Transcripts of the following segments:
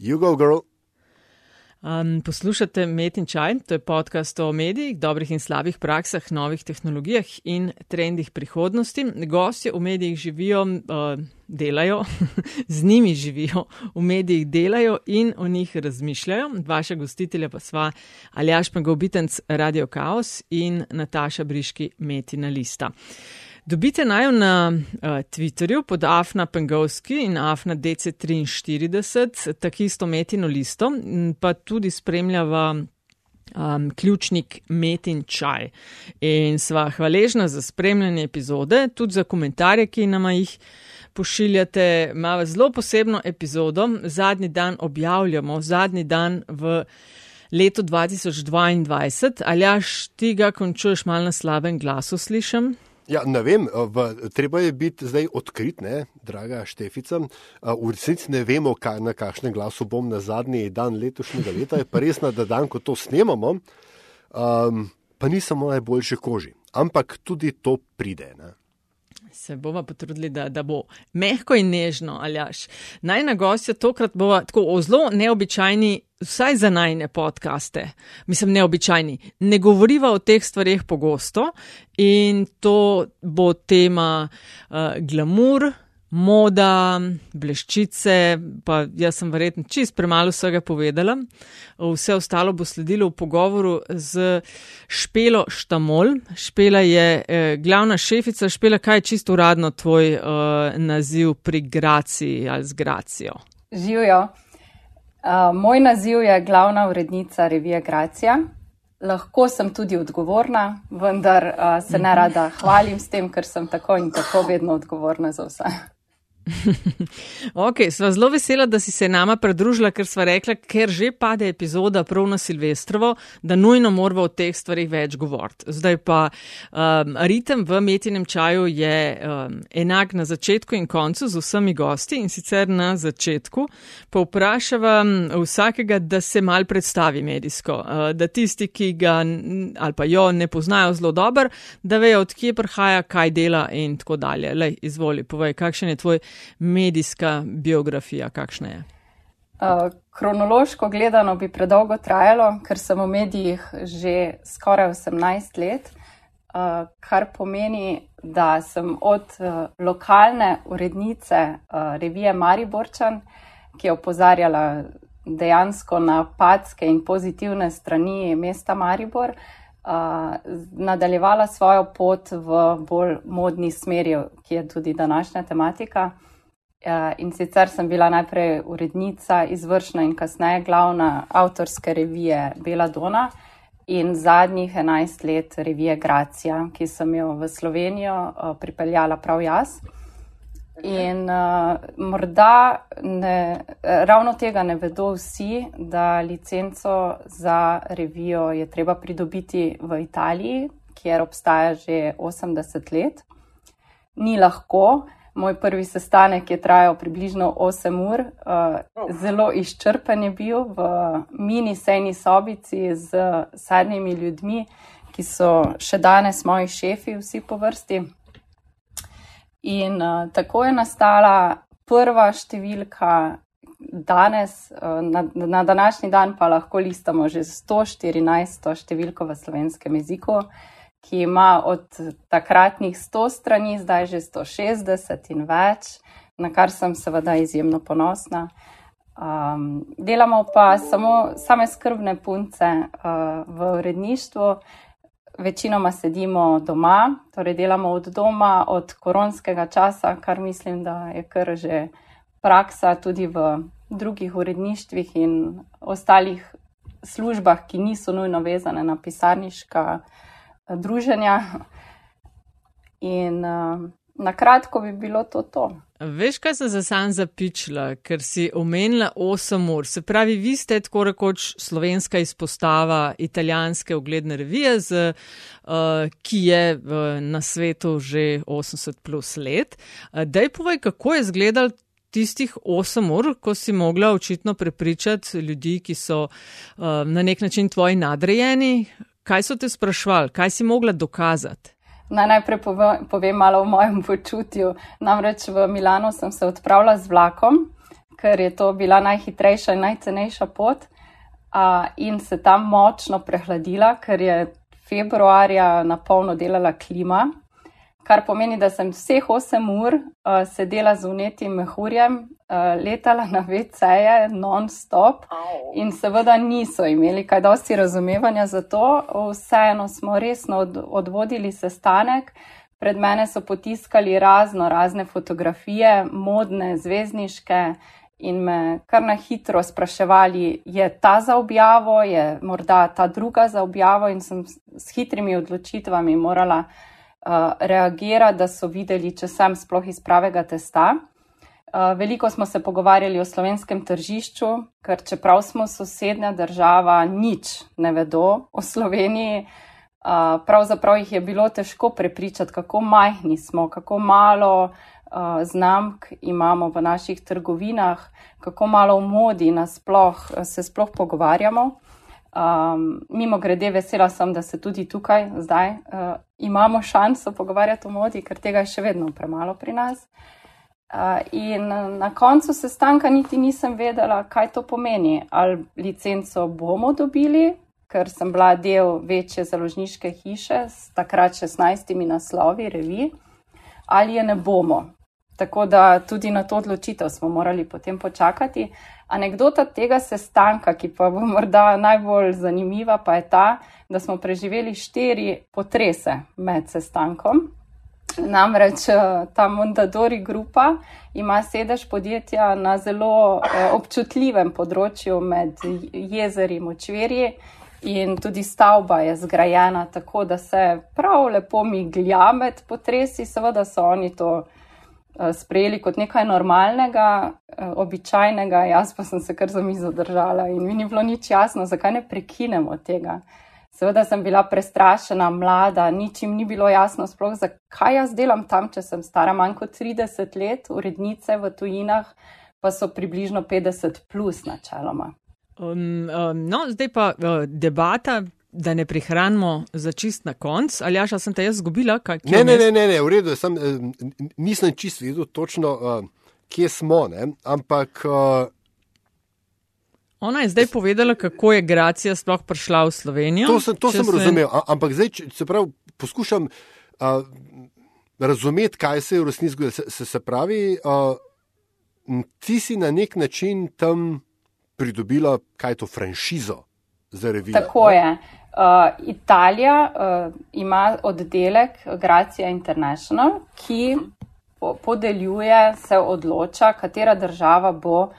You go, girl. Um, poslušate Met in Čaj, to je podcast o medijih, dobrih in slabih praksah, novih tehnologijah in trendih prihodnosti. Gostje v medijih živijo, uh, delajo, z njimi živijo, v medijih delajo in o njih razmišljajo. Vaša gostitelja pa sva Aljaš Pengovitenc Radio Chaos in Nataša Briški Metina Lista. Dobite naj na uh, Twitterju pod Afna Pengovski in Afna DC43, tako isto metino listo, pa tudi spremljava um, ključnik Metin Čaj. In sva hvaležna za spremljanje epizode, tudi za komentarje, ki nam jih pošiljate. Imamo zelo posebno epizodo, zadnji dan objavljamo, zadnji dan v. Leto 2022, ali jaš tega, ko čuješ malo na slabem glasu, slišim? Ja, ne vem, v, treba je biti zdaj odkrit, ne, draga Štefica. V resnici ne vemo, kaj, na kakšnem glasu bom na zadnji dan letošnjega leta. Je pa res, da dan, ko to snemamo, um, pa nisem v najboljši koži. Ampak tudi to pride. Ne. Se bomo potrudili, da, da bo mehko in nežno, aljaš. Naj na gostja tokrat bo tako o zelo neobičajni, vsaj za najne podkaste. Mislim, neobičajni. Ne govoriva o teh stvarih pogosto in to bo tema uh, glamour moda, bleščice, pa jaz sem verjetno čist premalo vsega povedala. Vse ostalo bo sledilo v pogovoru z Špelo Štamol. Špela je eh, glavna šefica. Špela, kaj je čisto uradno tvoj eh, naziv pri Graciji ali z Gracijo? Živijo. Uh, moj naziv je glavna urednica revije Gracija. Lahko sem tudi odgovorna, vendar uh, se ne rada hvalim s tem, ker sem tako in tako vedno odgovorna za vse. ok, sva zelo vesela, da si se nama pridružila, ker sva rekla, ker že pade epizoda prav na Silvestrovo, da nujno moramo o teh stvarih več govoriti. Zdaj pa um, ritem v metinem čaju je um, enak na začetku in koncu z vsemi gosti in sicer na začetku pa vprašava vsakega, da se mal predstavi medijsko, uh, da tisti, ki ga ali pa jo ne poznajo zelo dobro, da vejo, odkje prihaja, kaj dela in tako dalje. Lej, izvoli, povej, kakšen je tvoj medijska biografija, kakšna je? Uh, kronološko gledano bi predolgo trajalo, ker sem v medijih že skoraj 18 let, uh, kar pomeni, da sem od uh, lokalne urednice uh, revije Mariborčan, ki je opozarjala dejansko na padske in pozitivne strani mesta Maribor, nadaljevala svojo pot v bolj modni smeri, ki je tudi današnja tematika. In sicer sem bila najprej urednica, izvršna in kasneje glavna avtorske revije Bela Dona in zadnjih 11 let revije Gracija, ki sem jo v Slovenijo pripeljala prav jaz. In uh, morda ne, ravno tega ne vedo vsi, da licenco za revijo je treba pridobiti v Italiji, kjer obstaja že 80 let. Ni lahko, Moj prvi sestanek je trajal približno 8 ur, uh, zelo izčrpen je bil v mini sejni sobici z sadnimi ljudmi, ki so še danes moji šefi, vsi po vrsti. In uh, tako je nastala prva številka. Danes, na, na današnji dan, pa lahko listamo že 114 številko v slovenskem jeziku. Uh, ki ima od takratnih 100 strani, zdaj že 160 in več, na kar sem seveda izjemno ponosna. Um, delamo pa samo same skrbne punce uh, v uredništvu, večinoma sedimo doma, torej delamo od doma, od koronskega časa, kar mislim, da je kar že praksa tudi v drugih uredništvih in ostalih službah, ki niso nujno vezane na pisarniška druženja. In uh, na kratko bi bilo to to. Veš, kaj sem za sam zapičila, ker si omenila 8 ur. Se pravi, vi ste tako rekoč slovenska izpostava italijanske ogledne revije, z, uh, ki je uh, na svetu že 80 plus let. Uh, dej povej, kako je izgledal. Tistih 8 ur, ko si mogla očitno prepričati ljudi, ki so uh, na nek način tvoji nadrejeni, Kaj so te sprašvali, kaj si mogla dokazati? Naj najprej povem malo o mojem počutju. Namreč v Milano sem se odpravila z vlakom, ker je to bila najhitrejša in najcenejša pot. Uh, in se tam močno prehladila, ker je februarja na polno delala klima, kar pomeni, da sem vseh 8 ur uh, sedela z unetim mehurjem, uh, letala na VC-je non-stop in seveda niso imeli kaj dosti razumevanja za to. Vseeno smo resno od, odvodili sestanek. Pred mene so potiskali razno razne fotografije, modne, zvezdniške in me kar na hitro spraševali, je ta za objavo, je morda ta druga za objavo in sem s hitrimi odločitvami morala uh, reagirati, da so videli, če sem sploh iz pravega testa. Uh, veliko smo se pogovarjali o slovenskem tržišču, ker čeprav smo sosednja država, nič ne vedo o Sloveniji. Uh, pravzaprav jih je bilo težko prepričati, kako majhni smo, kako malo uh, uh, znamk imamo v naših trgovinah, kako malo v modi nasploh, se sploh pogovarjamo. Um, mimo grede, vesela sem, da se tudi tukaj zdaj uh, imamo šanso pogovarjati o modi, ker tega je še vedno premalo pri nas. Uh, in na koncu sestanka niti nisem vedela, kaj to pomeni. Ali licenco bomo dobili, ker sem bila del večje založniške hiše s takrat 16 naslovi, revi, ali je ne bomo. Tako da tudi na to odločitev smo morali potem počakati. Anekdota tega sestanka, ki pa bo morda najbolj zanimiva, pa je ta, da smo preživeli štiri potrese med sestankom. Namreč eh, ta Mondadori grupa ima sedež podjetja na zelo eh, občutljivem področju med jezeri in močverji. In tudi stavba je zgrajena tako, da se prav lepo miglja med potresi, seveda so oni to sprejeli kot nekaj normalnega, eh, običajnega, jaz pa sem se kar za mizo držala in mi ni bilo nič jasno, zakaj ne prekinemo tega. Seveda sem bila prestrašena, mlada, ničim ni bilo jasno, sploh zakaj jaz delam tam, če sem stara manj kot 30 let, urednice v tujinah pa so približno 50 plus načeloma. Um, um, no, zdaj pa uh, debata da ne prihranimo za čist na konc. Ali jaša sem te jaz zgubila? Kaj, ne, ne, ne, ne, ne, v redu, sem, eh, nisem čist videl točno, uh, kje smo, ne? ampak. Uh, Ona je zdaj povedala, kako je Gracija sploh prišla v Slovenijo. To sem, to sem se... razumel, ampak zdaj, se pravi, poskušam uh, razumeti, kaj se je v resnici zgodilo. Se, se, se pravi, uh, ti si na nek način tam pridobila, kaj je to, franšizo za revijo. Tako je. Uh, Italija uh, ima oddelek Gracia International, ki po podeljuje, se odloča, katera država bo uh,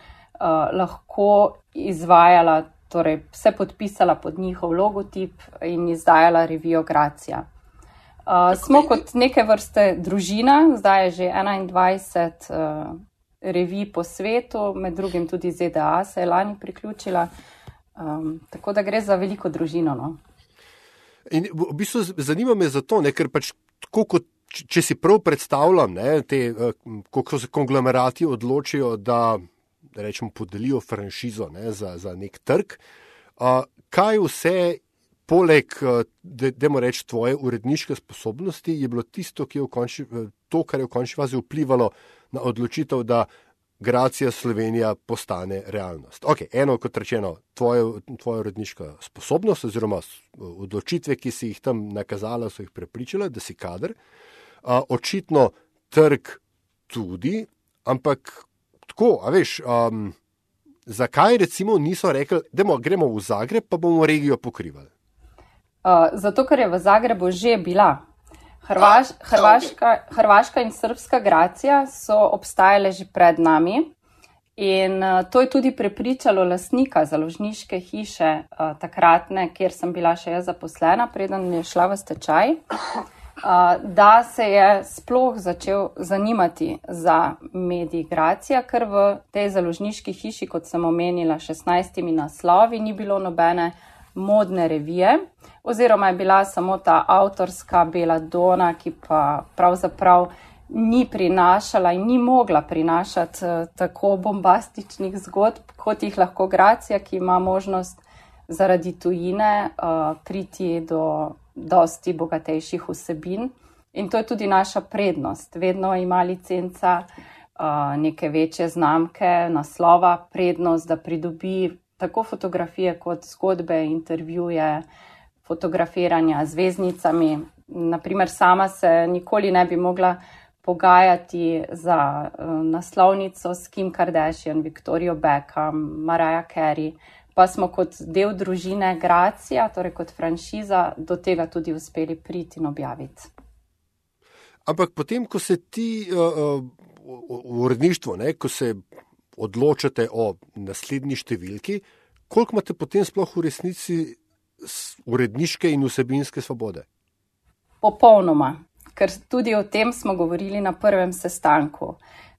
lahko izvajala, torej se podpisala pod njihov logotip in izdajala revijo Gracia. Uh, smo kot neke vrste družina, zdaj je že 21 uh, revij po svetu, med drugim tudi ZDA se je lani priključila. Um, tako da gre za veliko družino. No? In v bistvu zanima me zato, ne, ker pač tako kot. Če si prav predstavljam, ne, te, eh, kako se konglomerati odločijo, da rečemo, podelijo franšizo ne, za, za nek trg, kaj vse, poleg tega, reči, tvoje uredniške sposobnosti, je bilo tisto, konči, to, kar je v končni fazi vplivalo na odločitev, da Gracija Slovenija postane realnost. Ok, eno kot rečeno, tvoja tvoje uredniška sposobnost oziroma odločitve, ki si jih tam nakazala, so jih prepričala, da si kader. Uh, očitno trg tudi, ampak tako, a veš, um, zakaj recimo niso rekli, da gremo v Zagreb, pa bomo regijo pokrivali? Uh, zato, ker je v Zagrebu že bila Hrvaš, Hrvaška, Hrvaška in Srpska Gracija so obstajale že pred nami in uh, to je tudi prepričalo lasnika založniške hiše uh, takratne, kjer sem bila še jaz zaposlena, preden je šla v stečaj, uh, da se je sploh začel zanimati za medij Gracija, ker v tej založniški hiši, kot sem omenila, 16 naslovi ni bilo nobene modne revije, oziroma je bila samo ta avtorska Bela Dona, ki pa pravzaprav ni prinašala in ni mogla prinašati uh, tako bombastičnih zgodb, kot jih lahko Gracija, ki ima možnost zaradi tujine uh, priti do dosti bogatejših vsebin. In to je tudi naša prednost. Vedno ima licenca neke večje znamke, naslova, prednost, da pridobi tako fotografije kot zgodbe, intervjuje, fotografiranja z veznicami. Naprimer, sama se nikoli ne bi mogla pogajati za uh, naslovnico s Kim Kardashian, Victorijo Beckham, Mariah Carey, pa smo kot del družine Gracija, torej kot franšiza, do tega tudi uspeli priti in objaviti. Ampak potem, ko se ti uh, uh, v uredništvu, ko se odločate o naslednji številki, koliko imate potem sploh v resnici uredniške in vsebinske svobode? Popolnoma ker tudi o tem smo govorili na prvem sestanku.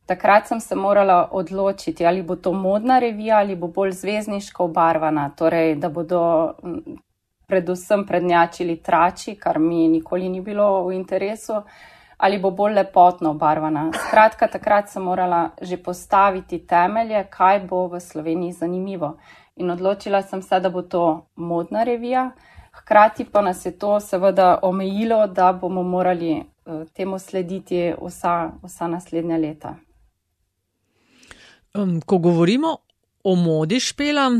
Takrat sem se morala odločiti, ali bo to modna revija ali bo bolj zvezdniško obarvana, torej da bodo predvsem prednjačili trači, kar mi nikoli ni bilo v interesu, ali bo bolj lepotno obarvana. Skratka, takrat sem morala že postaviti temelje, kaj bo v Sloveniji zanimivo. In odločila sem se, da bo to modna revija. Hkrati pa nas je to seveda omejilo, da bomo morali uh, temu slediti vsa, vsa naslednja leta. Um, ko govorimo o modi špela,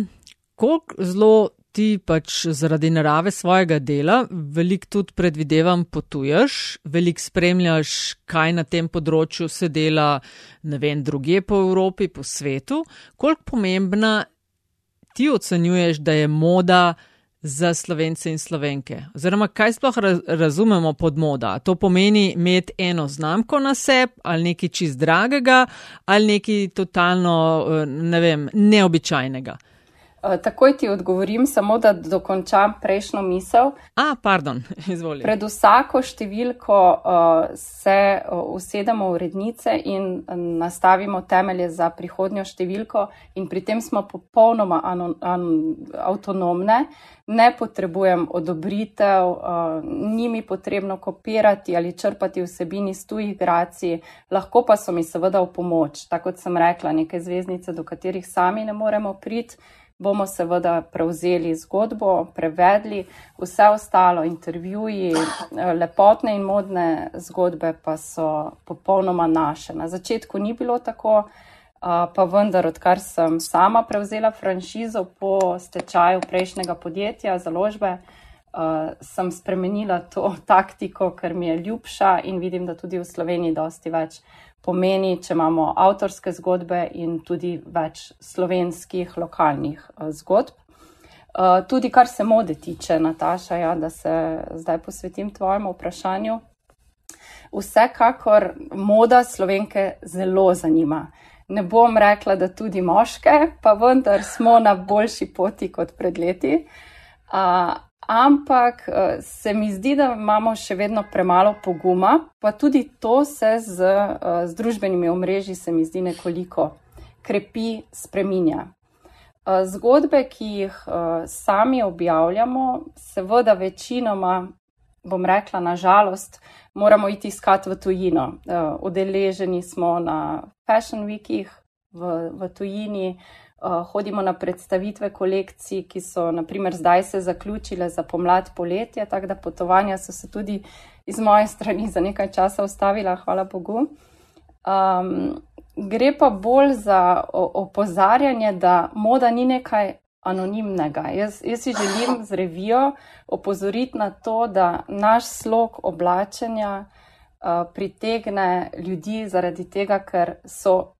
koliko zelo ti pač zaradi narave svojega dela, veliko tudi predvidevam potuješ, veliko spremljaš, kaj na tem področju se dela, ne vem, druge po Evropi, po svetu, koliko pomembna ti ocenjuješ, da je moda za slovence in slovenke? Oziroma, kaj sploh razumemo pod moda? To pomeni imeti eno znamko na sebi ali nekaj čist dragega ali nekaj totalno, eh, ne vem, neobičajnega. Eh, takoj ti odgovorim, samo da dokončam prejšnjo misel. A, pardon, izvolite. Pred vsako številko uh, se usedemo v rednice in nastavimo temelje za prihodnjo številko, in pri tem smo popolnoma an, avtonomne. Ne potrebujem odobritev, uh, ni mi potrebno kopirati ali črpati vsebini iz tujih gracij, lahko pa so mi seveda v pomoč. Tako kot sem rekla, neke zvezdnice, do katerih sami ne moremo priti bomo seveda prevzeli zgodbo, prevedli, vse ostalo, intervjuji, eh, lepotne in modne zgodbe pa so popolnoma naše. Na začetku ni bilo tako, pa vendar, odkar sem sama prevzela franšizo po stečaju prejšnjega podjetja, založbe, sem spremenila to taktiko, ker mi je ljubša in vidim, da tudi v Sloveniji dosti več pomeni, če imamo avtorske zgodbe in tudi več slovenskih lokalnih uh, zgodb. Uh, tudi kar se mode tiče, Nataša, ja, da se zdaj posvetim tvojemu vprašanju. Vsekakor moda slovenke zelo zanima. Ne bom rekla, da tudi moške, pa vendar smo na boljši poti kot pred leti. Ampak eh, se mi zdi, da imamo še vedno premalo poguma, pa tudi to se z, eh, z družbenimi omrežji se mi zdi nekoliko krepi, spreminja. Eh, zgodbe, ki jih sami objavljamo, seveda večinoma, bom rekla, nažalost, moramo iti iskat v tujino. Udeleženi smo na Fashion Weekih v, v tujini, hodimo na predstavitve kolekcij, ki so naprimer zdaj se zaključile za pomlad poletje, tako da potovanja so se tudi iz moje strani za nekaj časa ustavila, hvala Bogu. Um, gre pa bolj za opozarjanje, da moda ni nekaj anonimnega. Jaz, jaz si želim z revijo opozoriti na to, da naš slog oblačenja uh, pritegne ljudi zaradi tega, ker so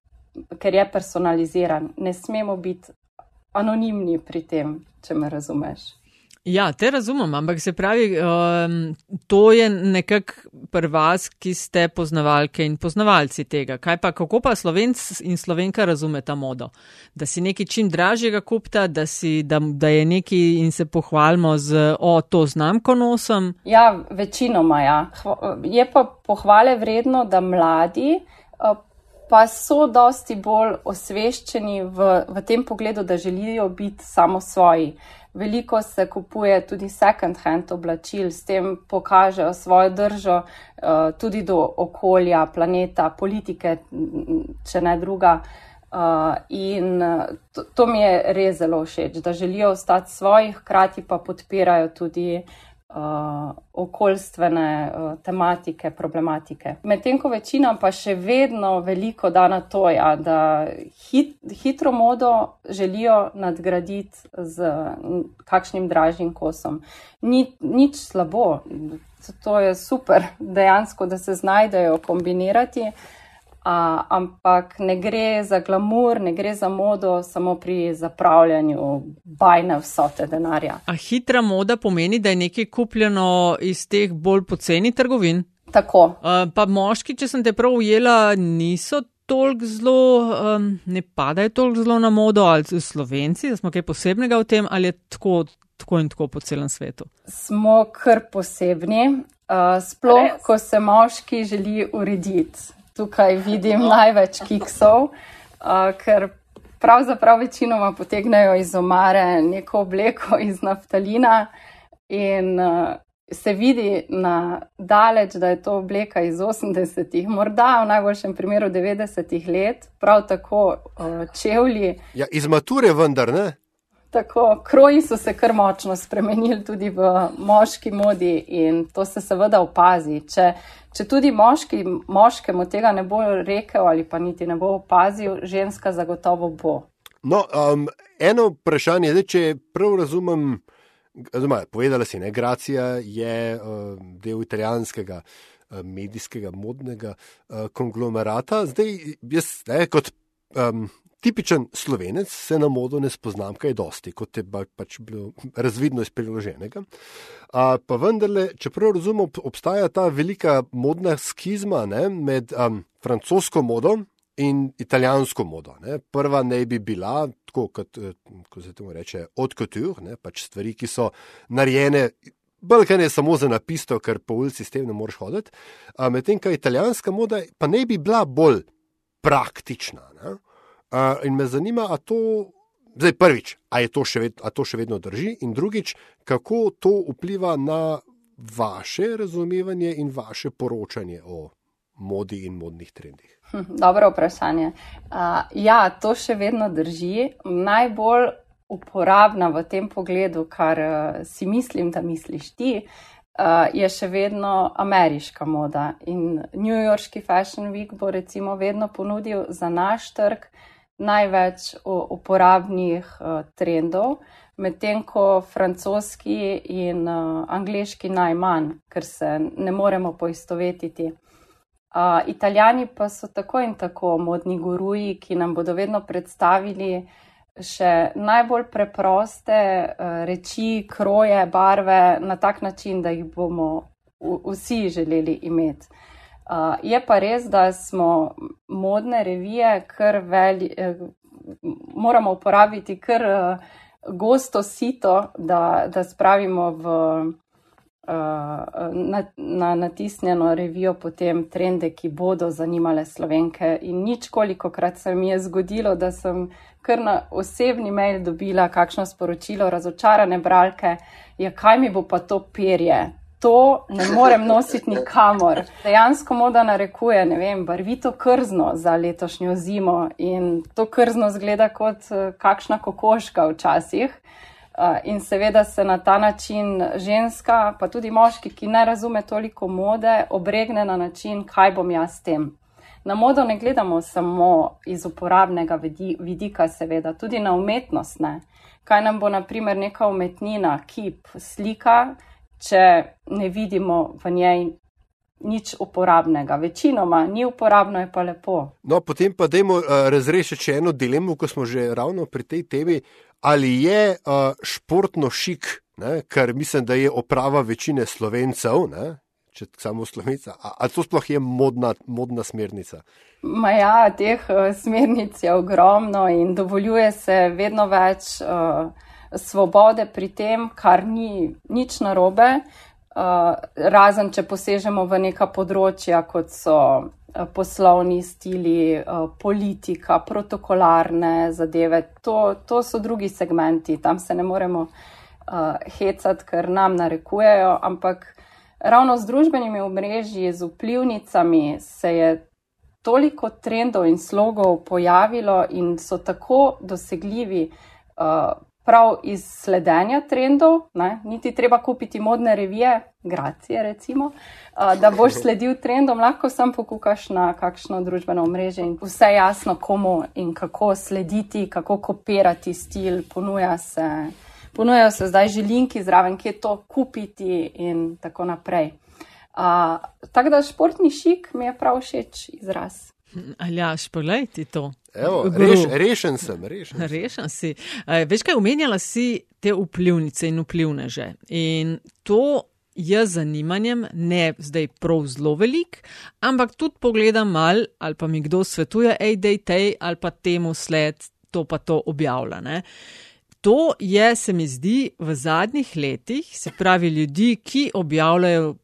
ker je personaliziran. Ne smemo biti anonimni pri tem, če me razumeš. Ja, te razumem, ampak se pravi, um, to je nekako pri vas, ki ste poznavalke in poznavalci tega. Kaj pa, kako pa slovenc in slovenka razume ta modo? Da si nekaj čim dražjega kupta, da, si, da, da je nekaj in se pohvalimo z, o, to znamko nosom? Ja, večinoma ja. Je pa pohvale vredno, da mladi uh, pa so dosti bolj osveščeni v, v tem pogledu, da želijo biti samo svoji. Veliko se kupuje tudi second hand oblačil, s tem pokažejo svojo držo uh, tudi do okolja, planeta, politike, če ne druga. Uh, in to, to mi je res zelo všeč, da želijo ostati svoji, hkrati pa podpirajo tudi uh, okoljstvene uh, tematike, problematike. Medtem ko večina pa še vedno veliko da na to, ja, da hit, hitro modo želijo nadgraditi z kakšnim dražjim kosom. Ni, nič slabo, to je super, dejansko, da se znajdejo kombinirati. A, ampak ne gre za glamur, ne gre za modo, samo pri zapravljanju bajne vsote denarja. A hitra moda pomeni, da je nekaj kupljeno iz teh bolj poceni trgovin? Tako. A, pa moški, če sem te prav ujela, niso toliko zelo, um, ne padajo toliko zelo na modo, ali slovenci, da smo kaj posebnega v tem, ali je tako, tako in tako po celem svetu? Smo kar posebni, uh, sploh, Res? ko se moški želi urediti tukaj vidim največ kiksov, uh, ker pravzaprav večinoma potegnejo iz omare neko obleko iz naftalina in uh, se vidi na daleč, da je to obleka iz 80-ih, morda v najboljšem primeru 90-ih let, prav tako uh, čevlji. Ja, iz mature vendar, ne? Tako, kroji so se kar močno spremenili tudi v moški modi in to se seveda opazi. Če, če tudi moški, moškemu tega ne bo rekel ali pa niti ne bo opazil, ženska zagotovo bo. No, um, eno vprašanje je, če prav razumem, zma, povedala si, ne, Gracija je uh, del italijanskega uh, medijskega modnega uh, konglomerata. Zdaj, jaz, ne, kot um, tipičen slovenec se na modo ne spoznam kaj dosti, kot je pač bilo razvidno iz priloženega. A, pa vendarle, čeprav razumem, obstaja ta velika modna skizma ne, med um, francosko modo in italijansko modo. Ne. Prva naj bi bila, tako kot eh, se temu reče, od couture, pač stvari, ki so narejene. Balkan je samo za napisto, ker po ulici s tem ne moreš hoditi. Medtem, ko italijanska moda pa ne bi bila bolj praktična. Ne? In me zanima, a to, zdaj prvič, a, to ved, a to še vedno drži, in drugič, kako to vpliva na vaše razumevanje in vaše poročanje o modi in modnih trendih. Hm, dobro vprašanje. Uh, ja, to še vedno drži. Najbolj uporabna v tem pogledu, kar uh, si mislim, da misliš ti, uh, je še vedno ameriška moda. In New Yorkski Fashion Week bo recimo vedno ponudil za naš trg uh, največ uporabnih uh, trendov, medtem ko francoski in uh, angliški najmanj, ker se ne moremo poistovetiti. Italijani pa so tako in tako modni guruji, ki nam bodo vedno predstavili še najbolj preproste uh, reči, kroje, barve na tak način, da jih bomo vsi želeli imeti. Uh, je pa res, da smo modne revije, kar veli, eh, moramo uporabiti kar uh, gosto sito, da, da spravimo v, uh, na, na natisnjeno revijo potem trende, ki bodo zanimale slovenke. In nič koliko krat se mi je zgodilo, da sem kar na osebni mail dobila kakšno sporočilo razočarane bralke, ja kaj mi bo pa to perje to ne morem nositi nikamor. Dejansko moda narekuje, ne vem, barvito krzno za letošnjo zimo in to krzno zgleda kot eh, kakšna kokoška včasih. Eh, in seveda se na ta način ženska, pa tudi moški, ki ne razume toliko mode, obregne na način, kaj bom jaz s tem. Na modo ne gledamo samo iz uporabnega vidika, seveda, tudi na umetnost. Ne. Kaj nam bo, na primer, neka umetnina, kip, slika, če ne vidimo v njej nič uporabnega. Večinoma ni uporabno, je pa lepo. No, potem pa dajmo uh, razrešiti še eno dilemo, ko smo že ravno pri tej temi. Ali je uh, športno šik, ne, kar mislim, da je oprava večine slovencev, ne, če samo slovenca, ali to sploh je modna, modna smernica? Maja, teh uh, smernic je ogromno in dovoljuje se vedno več. Uh, svobode pri tem, kar ni nič narobe, uh, razen če posežemo v neka področja, kot so uh, poslovni stili, uh, politika, protokolarne zadeve. To, to so drugi segmenti, tam se ne moremo uh, hecati, ker nam narekujejo, ampak ravno z družbenimi omrežji, z vplivnicami se je. Toliko trendov in slogov pojavilo in so tako dosegljivi uh, prav iz sledenja trendov, ne? niti treba kupiti modne revije, gracije recimo, da boš sledil trendom, lahko sam pokukaš na kakšno družbeno omrežje in vse jasno, komu in kako slediti, kako kopirati stil, ponuja se. Ponujajo se zdaj že linki zraven, kje to kupiti in tako naprej. Uh, tako da športni šik mi je prav všeč izraz. Aljaš, poglej ti to. Evo, reš, rešen sem, rešen, rešen si. Uh, veš kaj, omenjala si te vplivnice in vplivneže. In to je zanimanjem, ne zdaj prav zelo velik, ampak tudi pogledam mal, ali pa mi kdo svetuje, hej, dej tej, ali pa temu sled, to pa to objavlja. Ne? To je, se mi zdi, v zadnjih letih, se pravi, ljudi, ki objavljajo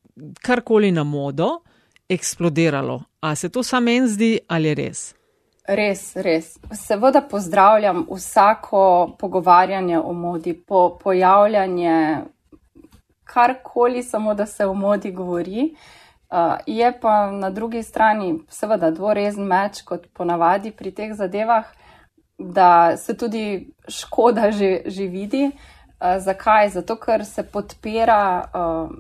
karkoli na modo, eksplodiralo. A se to samo meni zdi ali res? Res, res. Seveda pozdravljam vsako pogovarjanje o modi, po, pojavljanje karkoli, samo da se o modi govori. Uh, je pa na drugi strani, seveda, dvorezen meč, kot ponavadi pri teh zadevah, da se tudi škoda že, že vidi. Uh, zakaj? Zato, ker se podpira uh,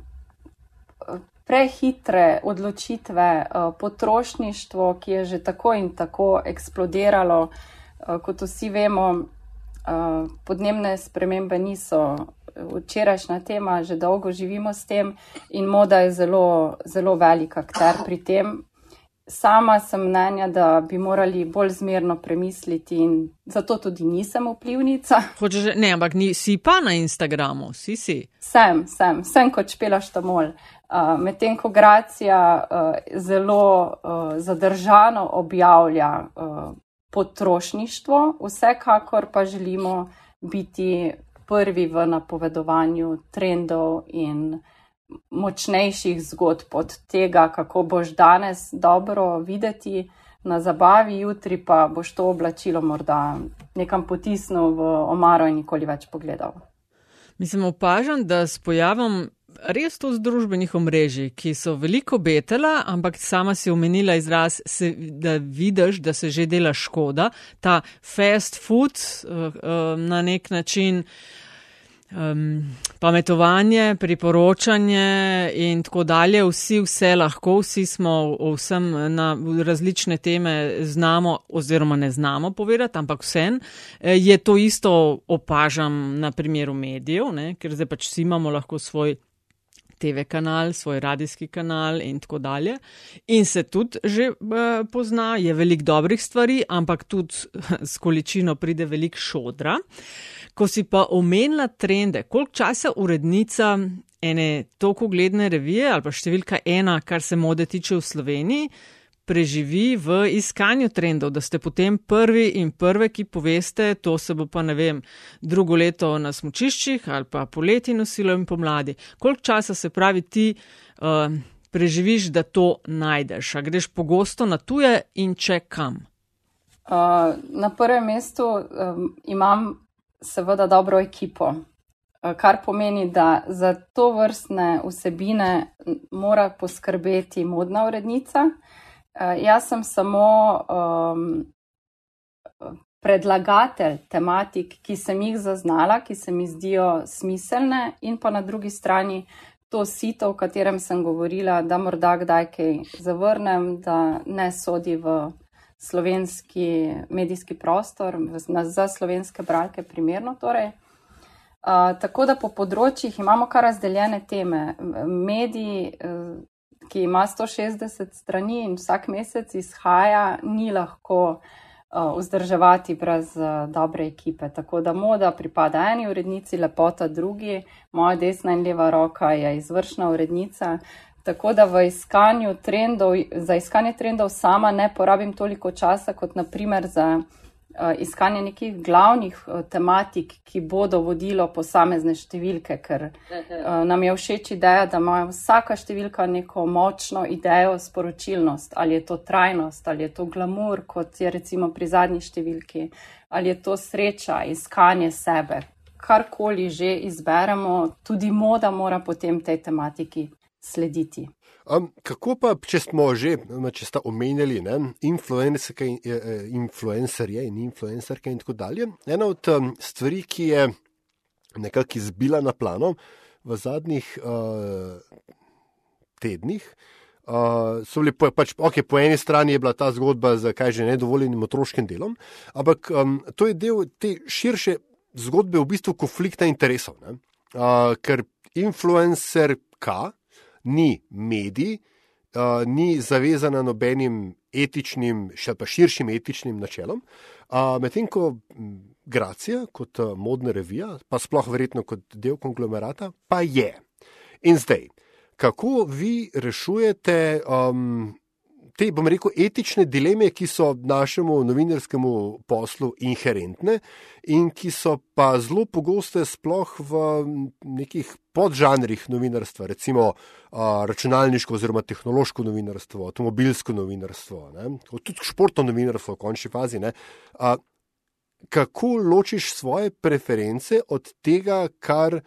prehitre odločitve, uh, potrošništvo, ki je že tako in tako eksplodiralo. Uh, kot vsi vemo, uh, podnebne spremembe niso včerajšnja tema, že dolgo živimo s tem in moda je zelo, zelo velik akter pri tem. Sama sem mnenja, da bi morali bolj zmerno premisliti in zato tudi nisem vplivnica. Hočeš, ne, ampak nisi pa na Instagramu, si si. Sem, sem, sem kot špelaš tamol. Uh, Medtem ko Gracija uh, zelo uh, zadržano objavlja uh, potrošništvo, vsekakor pa želimo biti prvi v napovedovanju trendov in močnejših zgodb od tega, kako boš danes dobro videti na zabavi, jutri pa boš to oblačilo morda nekam potisnil v omaro in nikoli več pogledal. Mislim, opažam, da s pojavom res to z družbenih omrežij, ki so veliko betela, ampak sama si omenila izraz, se, da vidiš, da se že dela škoda. Ta fast food uh, uh, na nek način. Um, pametovanje, priporočanje in tako dalje, vsi vse lahko, vsi smo vsem na različne teme znamo oziroma ne znamo povedati, ampak vsem je to isto opažam na primeru medijev, ne, ker zdaj pač vsi imamo lahko svoj TV kanal, svoj radijski kanal in tako dalje. In se tudi že uh, pozna, je veliko dobrih stvari, ampak tudi s količino pride veliko šodra. Ko si pa omenila trende, koliko časa urednica ene toliko gledne revije ali pa številka ena, kar se mode tiče v Sloveniji, preživi v iskanju trendov, da ste potem prvi in prve, ki poveste, to se bo pa ne vem, drugo leto na smočiščih ali pa poleti nosilo in pomladi. Koliko časa se pravi ti uh, preživiš, da to najdeš? A greš pogosto na tuje in če kam? Uh, na prvem mestu um, imam seveda dobro ekipo. Kar pomeni, da za to vrstne vsebine mora poskrbeti modna urednica, Uh, jaz sem samo um, predlagatelj tematik, ki sem jih zaznala, ki se mi zdijo smiselne, in pa na drugi strani to sito, o katerem sem govorila, da morda kdaj kaj zavrnem, da ne sodi v slovenski medijski prostor, za slovenske bralke primerno. Torej. Uh, tako da po področjih imamo kar razdeljene teme. Mediji, uh, ki ima 160 strani in vsak mesec izhaja, ni lahko uh, vzdrževati brez uh, dobre ekipe. Tako da moda pripada eni urednici, lepota drugi, moja desna in leva roka je izvršna urednica. Tako da v iskanju trendov, za iskanje trendov sama ne porabim toliko časa kot naprimer za Eh, iskanje nekih glavnih eh, tematik, ki bodo vodilo posamezne številke, ker eh, nam je všeč ideja, da ima vsaka številka neko močno idejo, sporočilnost, ali je to trajnost, ali je to glamur, kot je recimo pri zadnji številki, ali je to sreča, iskanje sebe. Karkoli že izberemo, tudi moda mora potem tej tematiki slediti. Um, kako pa, če smo že, če ste omenjali, influencerje in influencerke in tako dalje. Ena od um, stvari, ki je nekako izbila na plano v zadnjih uh, tednih. Uh, so bili po, pač, okay, po eni strani je bila ta zgodba z kaj že nedovoljenim otroškim delom, ampak um, to je del te širše zgodbe v bistvu konflikta interesov. Uh, ker influencer K ni medij, uh, ni zavezana nobenim etičnim, še pa širšim etičnim načelom, uh, medtem ko Gracija kot uh, modna revija, pa sploh verjetno kot del konglomerata, pa je. In zdaj kako vi rešujete um, te, bom rekel, etične dileme, ki so našemu novinarskemu poslu inherentne in ki so pa zelo pogoste sploh v nekih podžanrih novinarstva, recimo uh, računalniško oziroma tehnološko novinarstvo, avtomobilsko novinarstvo, ne? tudi športno novinarstvo v končni fazi. Uh, kako ločiš svoje preference od tega, kar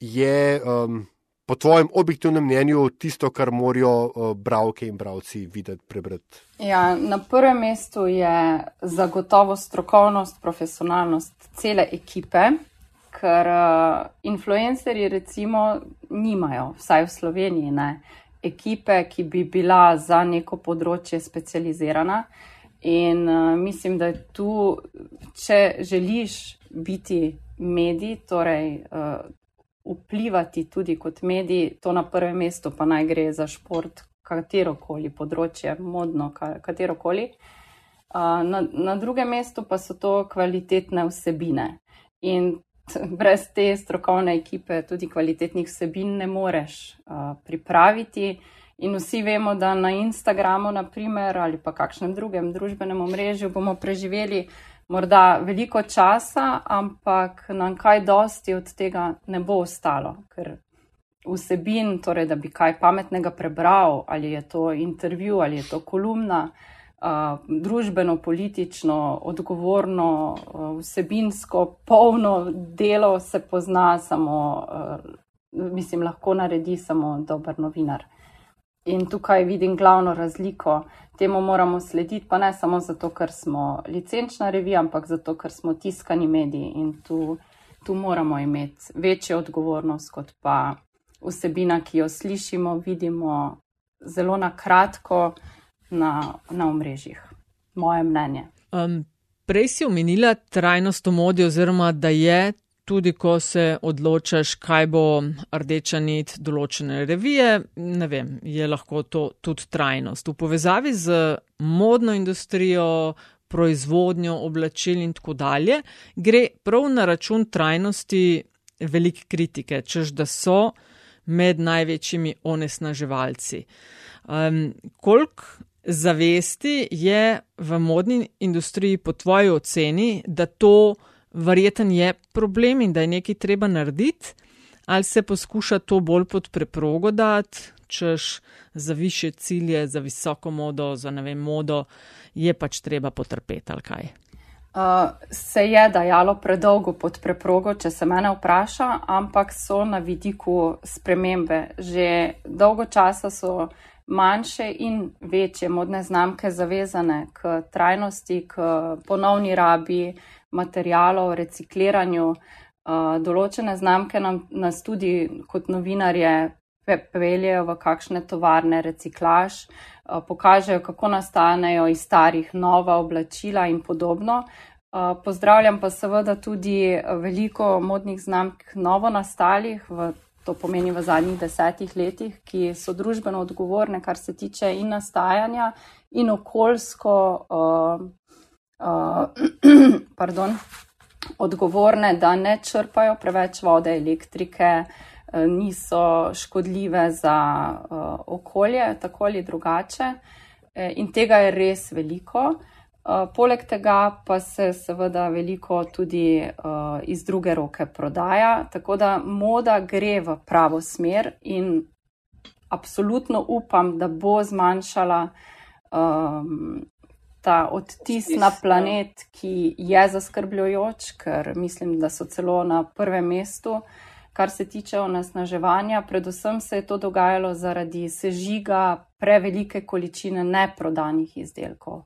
je. Um, po tvojem objektivnem mnenju tisto, kar morajo uh, bralke in bralci videti, prebrati? Ja, na prvem mestu je zagotovo strokovnost, profesionalnost cele ekipe, ker uh, influencerji recimo nimajo, vsaj v Sloveniji, ne, ekipe, ki bi bila za neko področje specializirana. In uh, mislim, da je tu, če želiš biti medij, torej uh, vplivati tudi kot mediji, to na prvem mestu pa naj gre za šport, katero koli področje, modno, katero koli. Na, na drugem mestu pa so to kvalitetne vsebine. In brez te strokovne ekipe tudi kvalitetnih vsebin ne moreš uh, pripraviti. In vsi vemo, da na Instagramu, naprimer, ali pa kakšnem drugem družbenem omrežju bomo preživeli morda veliko časa, ampak nam kaj dosti od tega ne bo ostalo, ker vsebin, torej da bi kaj pametnega prebral, ali je to intervju, ali je to kolumna, uh, družbeno, politično, odgovorno, uh, vsebinsko, polno delo se pozna samo, uh, mislim, lahko naredi samo dober novinar. In tukaj vidim glavno razliko. Temu moramo slediti, pa ne samo zato, ker smo licenčna revija, ampak zato, ker smo tiskani mediji in tu, tu moramo imeti večjo odgovornost, kot pa vsebina, ki jo slišimo, vidimo zelo na kratko na, na omrežjih. Moje mnenje. Um, prej si omenila trajnost v modi, oziroma da je tudi ko se odločaš, kaj bo rdeča nit določene revije, ne vem, je lahko to tudi trajnost. V povezavi z modno industrijo, proizvodnjo oblačil in tako dalje, gre prav na račun trajnosti velike kritike, čež da so med največjimi onesnaževalci. Um, koliko zavesti je v modni industriji po tvoji oceni, da to verjeten je problem in da je nekaj treba narediti, ali se poskuša to bolj pod preprogo dati, češ za više cilje, za visoko modo, za ne vem, modo, je pač treba potrpeti ali kaj. Uh, se je dajalo predolgo pod preprogo, če se mene vpraša, ampak so na vidiku spremembe. Že dolgo časa so manjše in večje modne znamke zavezane k trajnosti, k ponovni rabi, materijalov, recikliranju. Uh, določene znamke nam, nas tudi kot novinarje peljejo v kakšne tovarne reciklaž, uh, pokažejo, kako nastanejo iz starih nova oblačila in podobno. Uh, pozdravljam pa seveda tudi veliko modnih znamk novo nastalih, v, to pomeni v zadnjih desetih letih, ki so družbeno odgovorne, kar se tiče in nastajanja in okoljsko. Uh, uh, pardon, odgovorne, da ne črpajo preveč vode, elektrike, uh, niso škodljive za uh, okolje, tako ali drugače. E, in tega je res veliko. Uh, poleg tega pa se seveda veliko tudi uh, iz druge roke prodaja, tako da moda gre v pravo smer in absolutno upam, da bo zmanjšala um, ta odtis na planet, ki je zaskrbljujoč, ker mislim, da so celo na prvem mestu, kar se tiče onesnaževanja. Predvsem se je to dogajalo zaradi sežiga prevelike količine neprodanih izdelkov.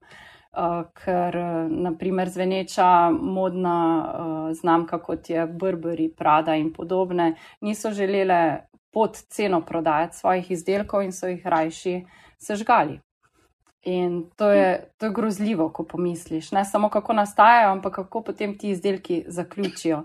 Uh, ker naprimer zveneča modna uh, znamka, kot je Burberry, Prada in podobne, niso želele pod ceno prodajati svojih izdelkov in so jih rajši sežgali. In to je, to je grozljivo, ko pomisliš, ne samo kako nastajajo, ampak kako potem ti izdelki zaključijo.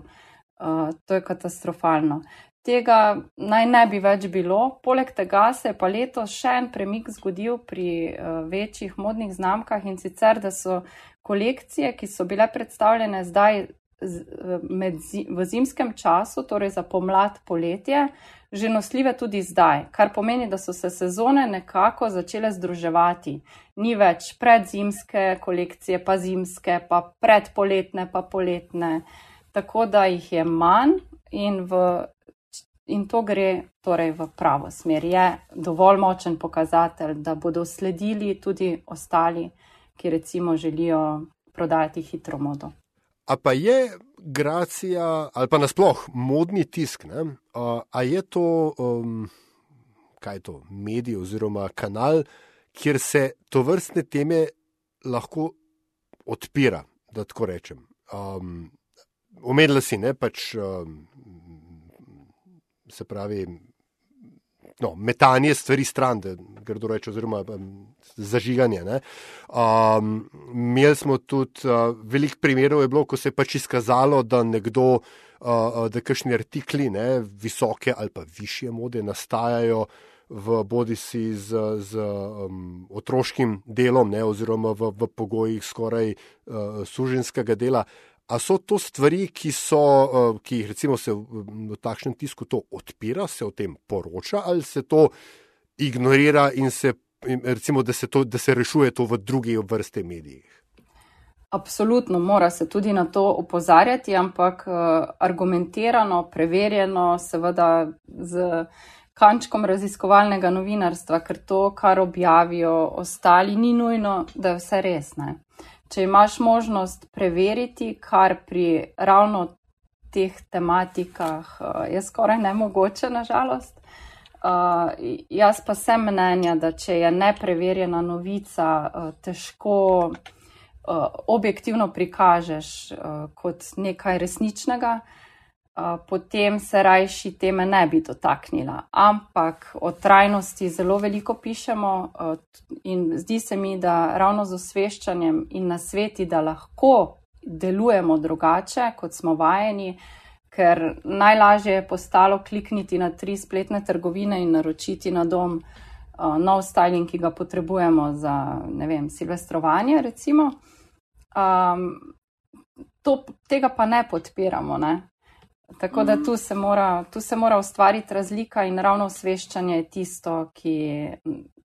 Uh, to je katastrofalno. Tega naj ne bi več bilo. Poleg tega se je pa letos še en premik zgodil pri uh, večjih modnih znamkah in sicer, da so kolekcije, ki so bile predstavljene zdaj z, med, v zimskem času, torej za pomlad, poletje, že nosljive tudi zdaj, kar pomeni, da so se sezone nekako začele združevati. Ni več predzimske kolekcije, pa zimske, pa predpoletne, pa poletne, tako da jih je manj in, v, in to gre torej v pravo smer. Je dovolj močen pokazatelj, da bodo sledili tudi ostali, ki recimo želijo prodajati hitro modo. A pa je gracija, ali pa nasploh modni tisk, ne? a je to, um, kaj je to, medij oziroma kanal, kjer se to vrstne teme lahko odpira, da tako rečem. Um, Omenila si, ne pač, um, se pravi, no, metanje stvari stran, da grdo reče, oziroma um, zažiganje. Um, imeli smo tudi uh, veliko primerov, bilo, ko se je pač izkazalo, da nekdo, uh, da kakšni artikli, ne, visoke ali pa više mode, nastajajo v bodi si z, z um, otroškim delom, ne, oziroma v, v pogojih skoraj uh, suženskega dela. A so to stvari, ki, so, eh, ki jih recimo se v takšnem tisku to odpira, se o tem poroča, ali se to ignorira in se, recimo, da se, to, da se rešuje to v drugi vrste medijih? Absolutno, mora se tudi na to upozarjati, ampak eh, argumentirano, preverjeno, seveda z kančkom raziskovalnega novinarstva, ker to, kar objavijo ostali, ni nujno, da je vse res. Ne? če imaš možnost preveriti, kar pri ravno teh tematikah uh, je skoraj nemogoče, nažalost. Uh, jaz pa sem mnenja, da če je nepreverjena novica, uh, težko uh, objektivno prikažeš uh, kot nekaj resničnega, uh, potem se rajši teme ne bi dotaknila. Ampak o trajnosti zelo veliko pišemo in zdi se mi, da ravno z osveščanjem in na sveti, da lahko delujemo drugače, kot smo vajeni, ker najlažje je postalo klikniti na tri spletne trgovine in naročiti na dom nov styling, ki ga potrebujemo za, ne vem, silvestrovanje, recimo. Um, to, tega pa ne podpiramo. Ne? Tako da tu se, mora, tu se mora ustvariti razlika in ravno osveščanje je tisto, ki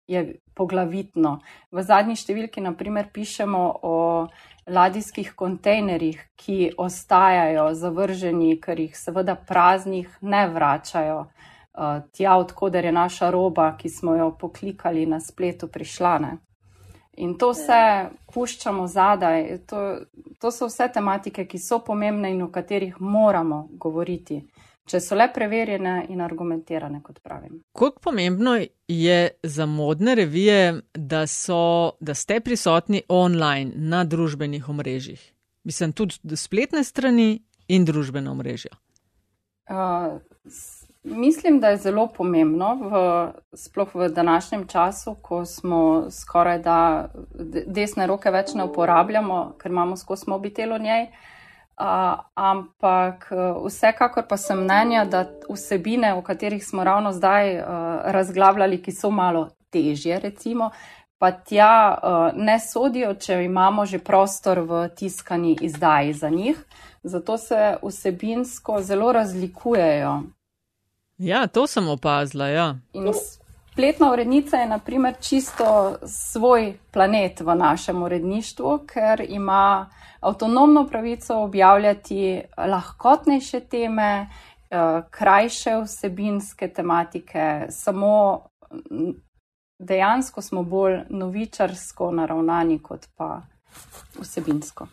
je poglavitno. V zadnji številki, naprimer, pišemo o ladijskih kontejnerjih, ki ostajajo zavrženi, ker jih seveda praznih ne vračajo uh, tja, odkuder je naša roba, ki smo jo poklikali na spletu, prišla. Ne? In to vse puščamo zadaj. To, to so vse tematike, ki so pomembne in o katerih moramo govoriti, če so le preverjene in argumentirane, kot pravim. Kako pomembno je za modne revije, da, so, da ste prisotni online na družbenih omrežjih? Mislim, tudi spletne strani in družbena omrežja. Uh, Mislim, da je zelo pomembno, v, sploh v današnjem času, ko smo skoraj da desne roke več ne uporabljamo, ker imamo skozi mobitel v njej. Uh, ampak vsekakor pa sem mnenja, da vsebine, o katerih smo ravno zdaj uh, razglabljali, ki so malo težje, recimo, pa tja uh, ne sodijo, če imamo že prostor v tiskani izdaji za njih. Zato se vsebinsko zelo razlikujejo Ja, to sem opazila. Ja. Spletna urednica je, naprimer, čisto svoj planet v našem uredništvu, ker ima avtonomno pravico objavljati lahkotnejše teme, eh, krajše vsebinske tematike, samo dejansko smo bolj novičarsko naravnani, kot pa vsebinsko.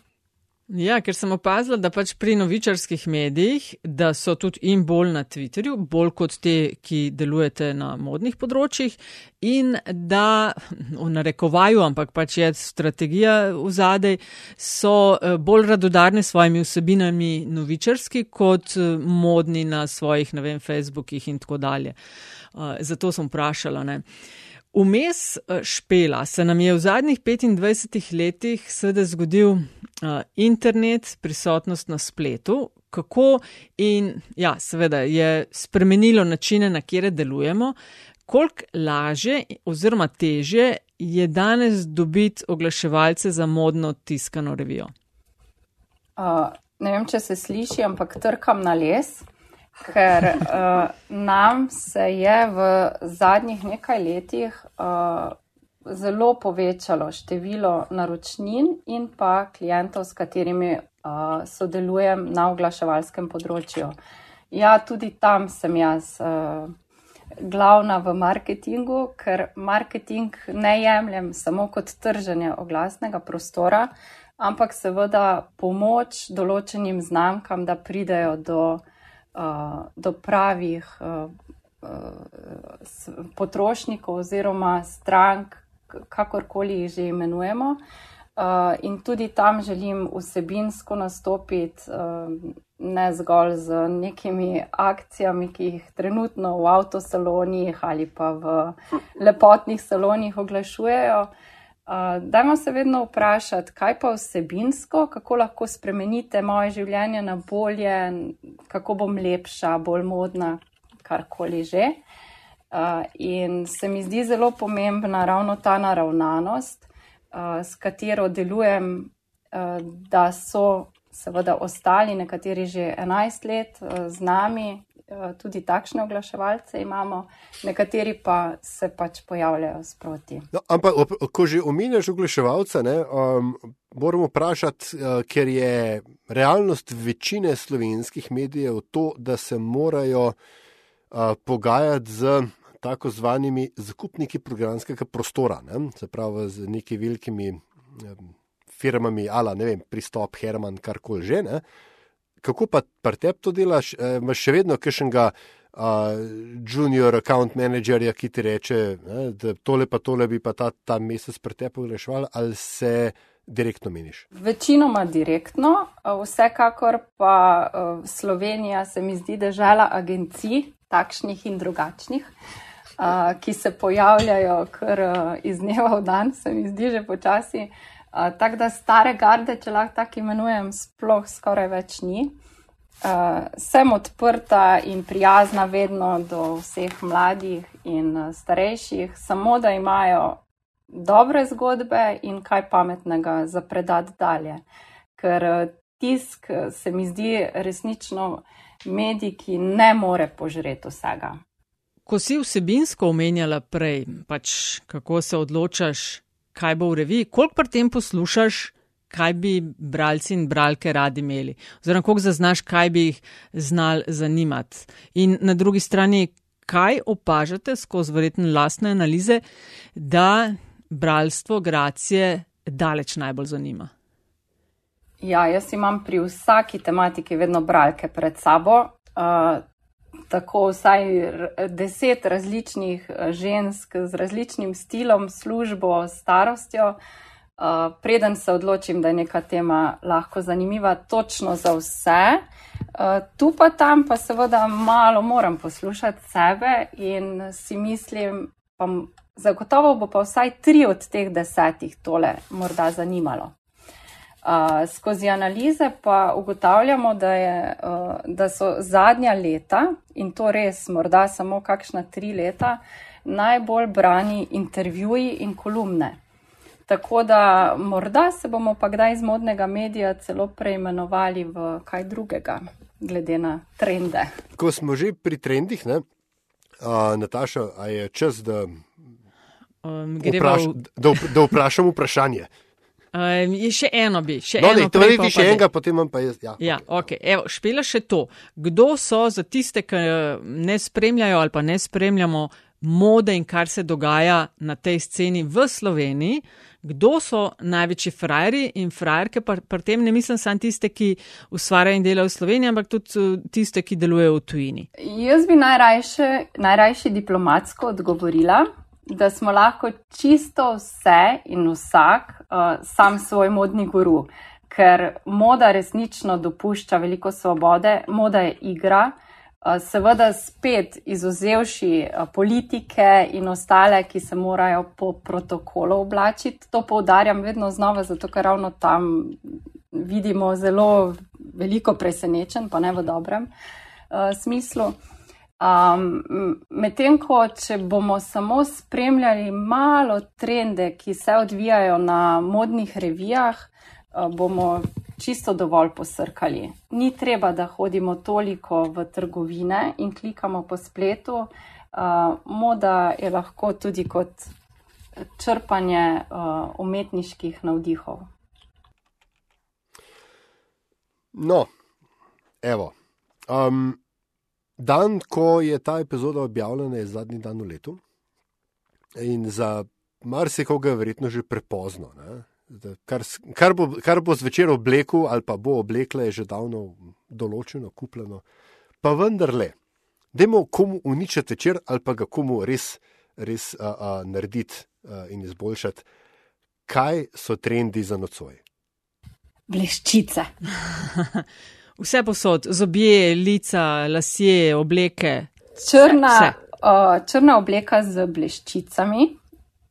Ja, ker sem opazila, da pač pri novičarskih medijih, da so tudi in bolj na Twitterju, bolj kot te, ki delujete na modnih področjih, in da v narekovaju, ampak pač je strategija v zadej, so eh, bolj radodarni s svojimi vsebinami novičarski kot eh, modni na svojih, ne vem, Facebookih in tako dalje. Eh, zato sem vprašala. Ne. Vmes eh, špela se nam je v zadnjih 25 letih sedaj zgodil uh, internet, prisotnost na spletu, kako in ja, seveda je spremenilo načine, na kere delujemo, koliko laže oziroma teže je danes dobiti oglaševalce za modno tiskano revijo. Uh, ne vem, če se sliši, ampak trkam na les ker uh, nam se je v zadnjih nekaj letih uh, zelo povečalo število naročnin in pa klientov, s katerimi uh, sodelujem na oglaševalskem področju. Ja, tudi tam sem jaz uh, glavna v marketingu, ker marketing ne jemljem samo kot trženje oglasnega prostora, ampak seveda pomoč določenim znamkam, da pridejo do do pravih potrošnikov oziroma strank, kakorkoli jih že imenujemo. In tudi tam želim vsebinsko nastopiti, ne zgolj z nekimi akcijami, ki jih trenutno v avtosalonih ali pa v lepotnih salonih oglašujejo. Dajmo se vedno vprašati, kaj pa vsebinsko, kako lahko spremenite moje življenje na bolje, kako bom lepša, bolj modna, karkoli že. In se mi zdi zelo pomembna ravno ta naravnanost, s katero delujem, da so seveda ostali nekateri že 11 let z nami tudi takšne oglaševalce imamo, nekateri pa se pač pojavljajo sproti. No, ampak, ko že omenjaš oglaševalce, ne, um, moramo vprašati, uh, ker je realnost večine slovenskih medijev to, da se morajo uh, pogajati z tako zvanimi zakupniki programskega prostora, ne, se pravi z neki velikimi um, firmami, ala ne vem, pristop, Herman, karkoli že. Ne, kako pa pri tebi to delaš? E, imaš še vedno kakšnega uh, junior account managerja, ki ti reče, ne, da tole pa tole bi pa ta, ta mesec pri tebi rešval, ali se direktno meniš? Večinoma direktno, vsekakor pa Slovenija se mi zdi država agencij, takšnih in drugačnih. Uh, ki se pojavljajo kar uh, iz dneva v dan, se mi zdi že počasi, uh, tako da stare garde, če lahko tako imenujem, sploh skoraj več ni. Uh, sem odprta in prijazna vedno do vseh mladih in uh, starejših, samo da imajo dobre zgodbe in kaj pametnega za predati dalje. Ker uh, tisk se mi zdi resnično medij, ki ne more požreti vsega. Ko si vsebinsko omenjala prej, pač kako se odločaš, kaj bo v reviji, koliko pri tem poslušaš, kaj bi bralci in bralke radi imeli, oziroma koliko zaznaš, kaj bi jih znal zanimati. In na drugi strani, kaj opažate skozi verjetno lastne analize, da bralstvo gracije daleč najbolj zanima. Ja, jaz imam pri vsaki tematiki vedno bralke pred sabo. Uh, tako vsaj deset različnih eh, žensk z različnim stilom, službo, starostjo. Uh, preden se odločim, da je neka tema lahko zanimiva, točno za vse. Uh, tu pa tam pa seveda malo moram poslušati sebe in si mislim, pa zagotovo bo pa vsaj tri od teh desetih tole morda zanimalo skozi analize pa ugotavljamo, da, je, uh, da so zadnja leta, in to res morda samo kakšna tri leta, najbolj brani intervjuji in kolumne. Tako da morda se bomo pa kdaj iz modnega medija celo preimenovali v kaj drugega, glede na trende. Ko smo že pri trendih, ne, uh, Nataša, a je čas, da, um, vpraš, v... da, da vprašam vprašanje. Um, še eno bi, še no, eno. To je še enega, potem pa jaz. Ja, ja okay. okay. Evo, špela še to. Kdo so za tiste, ki ne spremljajo ali pa ne spremljamo mode in kar se dogaja na tej sceni v Sloveniji, kdo so največji frajeri in frajerke, pa pri tem ne mislim samo tiste, ki ustvarjajo in delajo v Sloveniji, ampak tudi uh, tiste, ki delujejo v tujini. Jaz bi najrajše, najrajše diplomatsko odgovorila, da smo lahko čisto vse in vsak uh, sam svoj modni guru, ker moda resnično dopušča veliko svobode, moda je igra. Uh, seveda, spet izuzevši uh, politike in ostale, ki se morajo po protokolu oblačiti, to poudarjam vedno znova, zato ker ravno tam vidimo zelo veliko presenečen, pa ne v dobrem uh, smislu. Um, Medtem ko, če bomo samo spremljali malo trende, ki se odvijajo na modnih revijah, uh, bomo čisto dovolj posrkali. Ni treba, da hodimo toliko v trgovine in klikamo po spletu. Uh, moda je lahko tudi kot črpanje uh, umetniških navdihov. No, evo. Um, Dan, ko je ta epizoda objavljena, je zadnji dan v letu. In za marsikoga je verjetno že prepozno. Kar, kar, bo, kar bo zvečer oblekel ali pa bo oblekla, je že davno določeno, kupljeno. Pa vendarle, dajmo komu uničiti večer ali pa ga komu res, res a, a, narediti a, in izboljšati. Kaj so trendi za nocoj? Bleščice. Vse posod, zobje, lica, lasje, obleke. Črna, uh, črna obleka z bleščicami,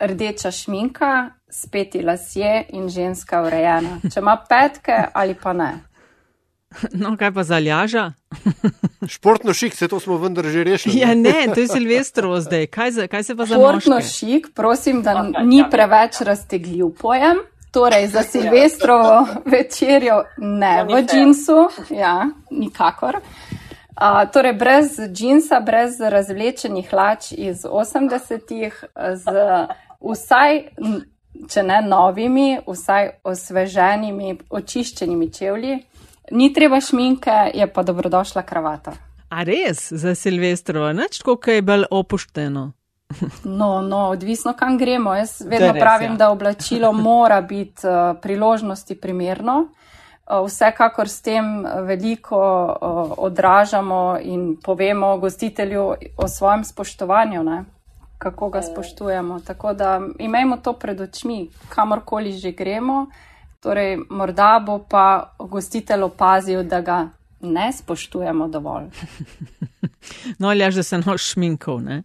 rdeča šminka, speti lasje in ženska urejena. Če ima petke ali pa ne. No, kaj pa za ljaža? Športno šik, se to smo vendar že rešili. Ja, ne, to je Silvestrovo zdaj. Kaj, za, kaj se pa za Športno moške? šik, prosim, da ni preveč raztegljiv pojem. Torej, za Silvestrovo večerjo ne v džinsu, ja, nikakor. Uh, torej, brez džinsa, brez razvlečenih hlač iz 80-ih, z vsaj, če ne novimi, vsaj osveženimi, očiščenimi čevlji. Ni treba šminke, je pa dobrodošla kravata. A res, za Silvestrovo, nič tako, kaj je bolj opušteno. No, no, odvisno, kam gremo. Jaz vedno res, pravim, ja. da oblačilo mora biti uh, priložnosti primerno. Uh, Vsekakor s tem veliko uh, odražamo in povemo gostitelju o svojem spoštovanju, ne? kako ga spoštujemo. Tako da imejmo to pred očmi, kamorkoli že gremo. Torej, morda bo pa gostitelj opazil, da ga ne spoštujemo dovolj. No, ali že se noš šminkov, ne?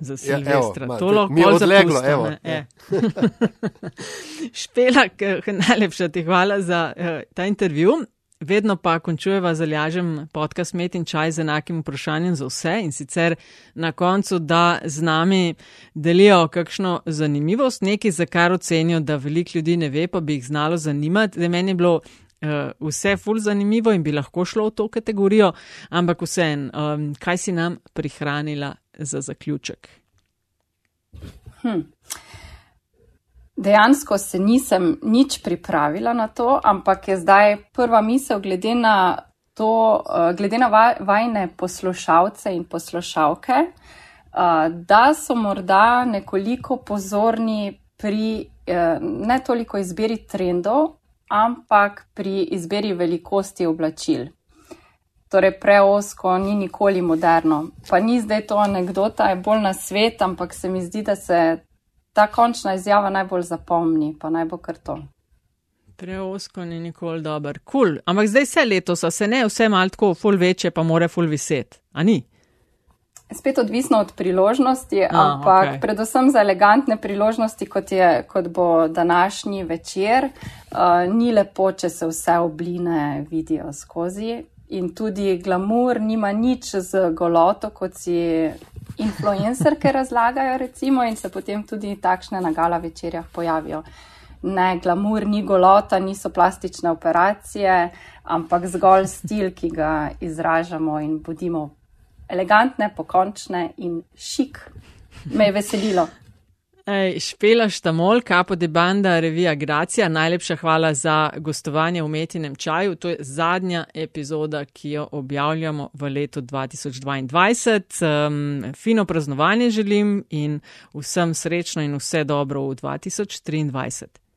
Za Ja, evo, Silvestra. to lahko odleglo, evo, ne, e. Špela, k- najlepša ti hvala za uh, ta intervju. Vedno pa končujeva z aljažem podcast Met in čaj z enakim vprašanjem za vse in sicer na koncu, da z nami delijo kakšno zanimivost, nekaj, za kar ocenijo, da veliko ljudi ne ve, pa bi jih znalo zanimati. Da meni je bilo uh, vse ful zanimivo in bi lahko šlo v to kategorijo, ampak vseen, um, kaj si nam prihranila za zaključek? Dejansko se nisem nič pripravila na to, ampak je zdaj prva misel glede na to, eh, glede na va- vajne poslušalce in poslušalke, eh, da so morda nekoliko pozorni pri eh, ne toliko izbiri trendov, ampak pri izbiri velikosti oblačil. Torej, preosko ni nikoli moderno. Pa ni zdaj to anekdota, je bolj na svet, ampak se mi zdi, da se ta končna izjava najbolj zapomni, pa naj bo kar to. Preosko ni nikoli dober. Kul, cool. ampak zdaj vse letos, a se ne vse malo tako, ful večje, pa more ful viset. A ni? Spet odvisno od priložnosti, A, ampak okej. predvsem za elegantne priložnosti, kot, je, kot bo današnji večer, uh, ni lepo, če se vse obline vidijo skozi. In tudi glamur nima nič z goloto, kot si influencerke razlagajo, recimo, in se potem tudi takšne na gala večerjah pojavijo. Ne, glamur ni golota, niso plastične operacije, ampak zgolj stil, ki ga izražamo in bodimo elegantne, pokončne in šik. Me je veselilo. Ej, Špela Štamol, Kapo de Banda, revija Gracija, najlepša hvala za gostovanje v Metinem čaju. To je zadnja epizoda, ki jo objavljamo v letu 2022. Um, fino praznovanje želim in vsem srečno in vse dobro v 2023.